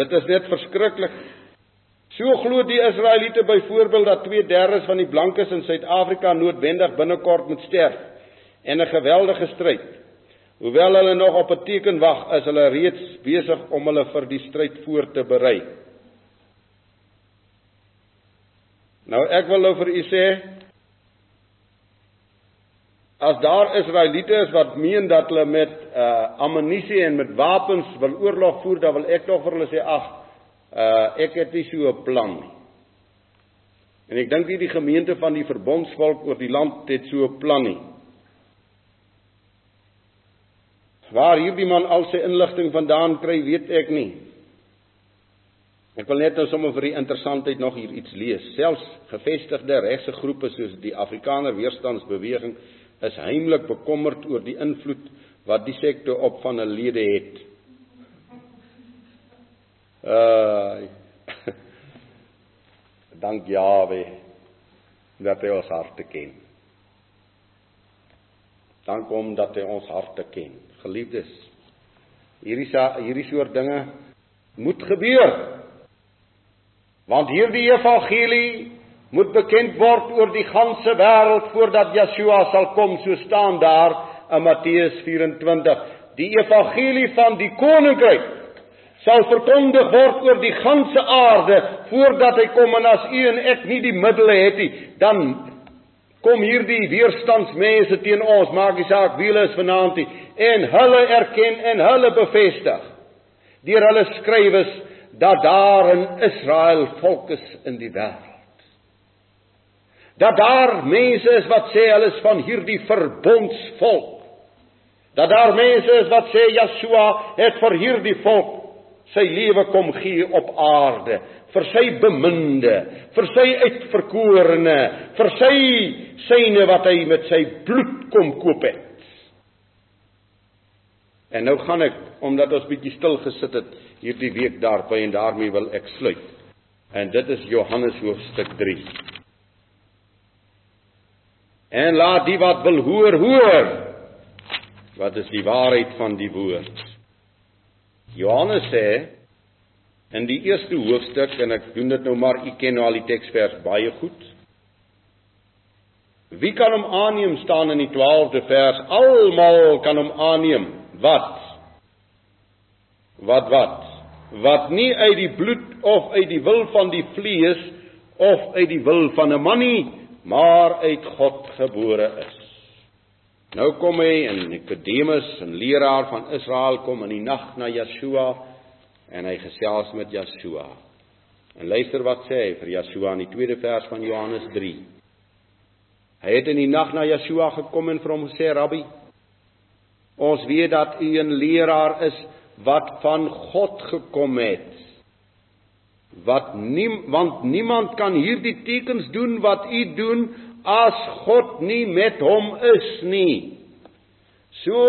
Dit is net verskriklik. So glo die Israeliete byvoorbeeld dat 2/3 van die blankes in Suid-Afrika noodwendig binnekort moet sterf en 'n geweldige stryd. Hoewel hulle nog op 'n teken wag, is hulle reeds besig om hulle vir die stryd voor te berei. Nou ek wil nou vir u sê as daar Israeliete is wat meen dat hulle met uh ammunisie en met wapens wil oorlog voer, dan wil ek tog vir hulle sê ag, uh ek het nie so 'n plan nie. En ek dink nie die gemeente van die verbondsvolk oor die land het so 'n plan nie. Waar hierdie man al sy inligting vandaan kry, weet ek nie. Ek wil net nou sommer vir die interessantheid nog hier iets lees. Selfs gevestigde regse groepe soos die Afrikaner Weerstandsbeweging is heimlik bekommerd oor die invloed wat die sekte op van hulle lede het. Uh Dank Jawe dat hy ons harte ken. Dank hom dat hy ons harte ken. Geliefdes, hierdie hierdie soort dinge moet gebeur. Want hierdie evangelie moet bekend word oor die ganse wêreld voordat Yeshua sal kom, so staan daar in Matteus 24. Die evangelie van die koninkryk sal verkondig word oor die ganse aarde voordat hy kom. En as u en ek nie die middele het nie, dan kom hierdie weerstandsmense teen ons, maak nie saak wie hulle is vanaand nie, en hulle erken en hulle bevestig deur hulle skrywes dat daar in Israel volk is in die wêreld dat daar mense is wat sê hulle is van hierdie verbondsvolk. Dat daar mense is wat sê Yeshua het vir hierdie volk sy lewe kom gee op aarde vir sy beminde, vir sy uitverkorene, vir sy syne wat hy met sy bloed kom koop het. En nou gaan ek omdat ons bietjie stil gesit het hierdie week daarby en daarmee wil ek sluit. En dit is Johannes hoofstuk 3. En laat die wat wil hoor, hoor. Wat is die waarheid van die woord? Johannes sê in die eerste hoofstuk en ek doen dit nou maar u ken nou al die teksvers baie goed. Wie kan hom aanneem staan in die 12de vers? Almal kan hom aanneem. Wat? Wat wat? Wat nie uit die bloed of uit die wil van die vlees of uit die wil van 'n man nie, maar uit God gebore is. Nou kom hy en Nikodemus, 'n leraar van Israel kom in die nag na Yeshua en hy gesels met Yeshua. En luister wat sê hy vir Yeshua in die tweede vers van Johannes 3. Hy het in die nag na Yeshua gekom en vir hom gesê: "Rabbi, ons weet dat u 'n leraar is wat van God gekom het wat nie want niemand kan hierdie tekens doen wat u doen as God nie met hom is nie. So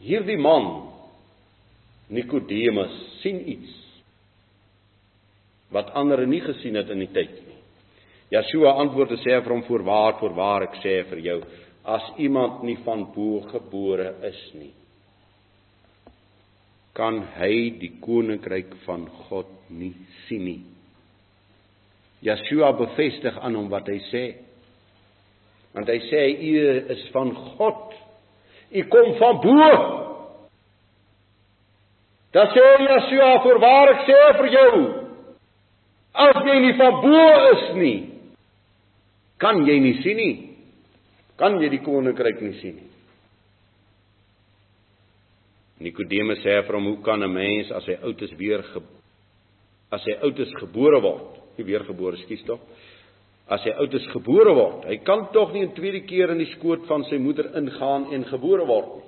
hierdie man Nikodemus sien iets wat ander nie gesien het in die tyd nie. Yeshua antwoord en sê vir hom voorwaar voorwaar ek sê vir jou as iemand nie van bo gebore is nie kan hy die koninkryk van God nie sien nie. Yeshua bevestig aan hom wat hy sê. Want hy sê u is van God. U kom van bo. Da sê Yeshua voorwaar ek sê vir jou as jy nie van bo is nie kan jy nie sien nie. Kan jy die koninkryk nie sien nie. Nikodemus sê vir hom: "Hoe kan 'n mens as hy oud is weer as hy oud is gebore word? Nie weergebore, skuis tog. As hy oud is gebore word, hy kan tog nie 'n tweede keer in die skoot van sy moeder ingaan en gebore word nie."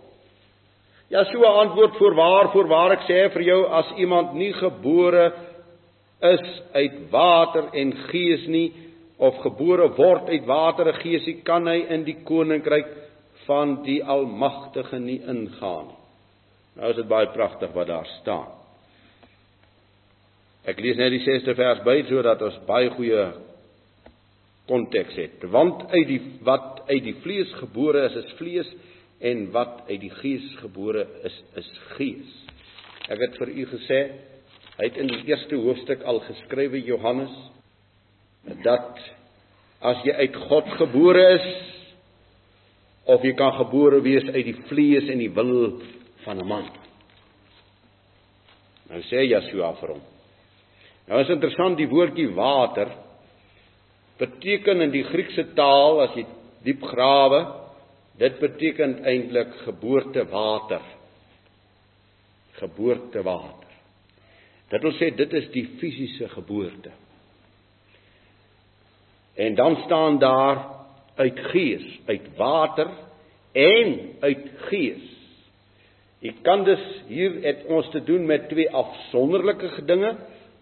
Ja, so 'n antwoord voorwaar, voorwaar ek sê vir jou, as iemand nie gebore is uit water en gees nie of gebore word uit water en gees, kan hy in die koninkryk van die Almagtige nie ingaan nie. Nou is dit baie pragtig wat daar staan. Ek lees net die 6ste vers by sodat ons baie goeie konteks het. Want uit die wat uit die vlees gebore is, is vlees en wat uit die gees gebore is, is gees. Ek het vir u gesê Hy het in die eerste hoofstuk al geskrywe Johannes dat as jy uit God gebore is of jy kan gebore wees uit die vlees en die wil van 'n man. Nou sê Yeshua vir hom. Nou is interessant die woordjie water beteken in die Griekse taal as jy diep grawe dit beteken eintlik geboortewater. Geboortewater. Dit wil sê dit is die fisiese geboorte. En dan staan daar uit gees, uit water en uit gees. Jy kan dus hier het ons te doen met twee afsonderlike dinge,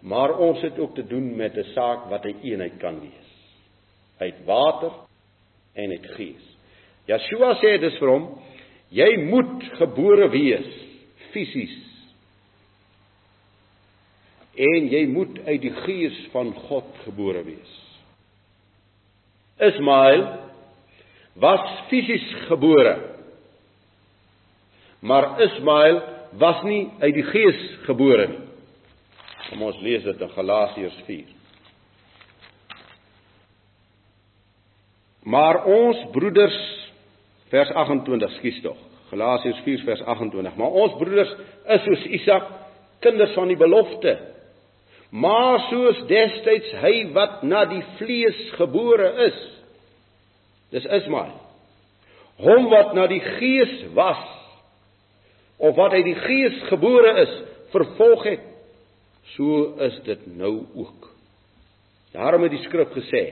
maar ons het ook te doen met 'n saak wat 'n eenheid kan wees. Uit water en uit gees. Yeshua sê dis vir hom, jy moet gebore wees fisies. En jy moet uit die gees van God gebore wees. Ismael was fisies gebore. Maar Ismael was nie uit die gees gebore nie. Kom ons lees dit in Galasiërs 4. Maar ons broeders vers 28 skies tog. Galasiërs 4 vers 28. Maar ons broeders is soos Isak, kinders van die belofte. Maar soos destyds hy wat na die vlees gebore is, dis Ismael. Hom wat na die gees was of wat uit die gees gebore is, vervolg het. So is dit nou ook. Daarom het die skrif gesê: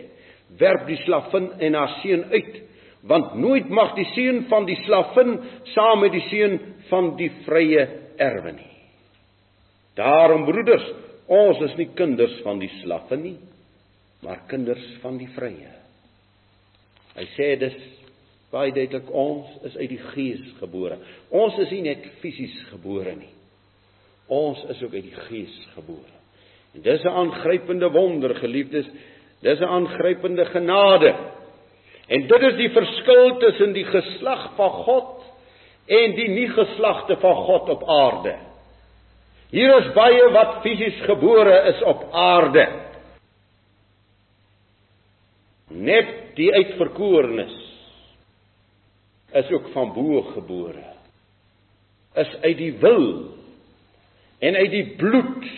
Werp die slavin en haar seun uit, want nooit mag die seun van die slavin saam met die seun van die vrye erwe nie. Daarom broeders, ons is nie kinders van die slavin nie, maar kinders van die vrye. Hy sê dis baie duidelik ons is uit die gees gebore. Ons is nie net fisies gebore nie. Ons is ook uit die gees gebore. En dis 'n aangrypende wonder, geliefdes. Dis 'n aangrypende genade. En dit is die verskil tussen die geslag van God en die nie geslagte van God op aarde. Hier is baie wat fisies gebore is op aarde. Net die uitverkorenes is ook van bo gebore. Is uit die wil en uit die bloed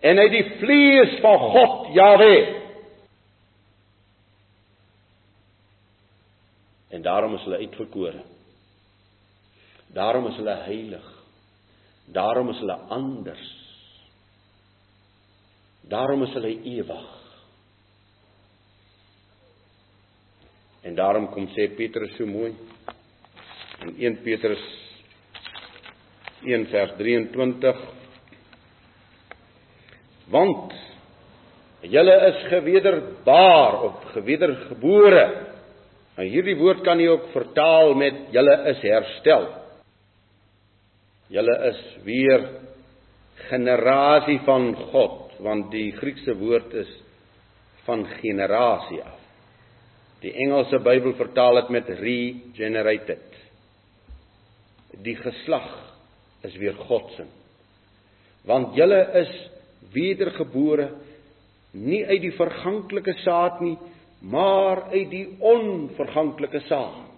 en uit die vlees van God Jahwe. En daarom is hulle uitverkore. Daarom is hulle heilig. Daarom is hulle anders. Daarom is hulle ewig. En daarom kom sê Petrus so mooi in 1 Petrus 1 vers 23 want julle is gewederbaar of gewedergebore. En hierdie woord kan jy ook vertaal met julle is herstel. Julle is weer generasie van God, want die Griekse woord is van generasie af. Die Engelse Bybel vertaal dit met regenerated. Die geslag is weer God se. Want julle is wedergebore nie uit die verganklike saad nie, maar uit die onverganklike saad.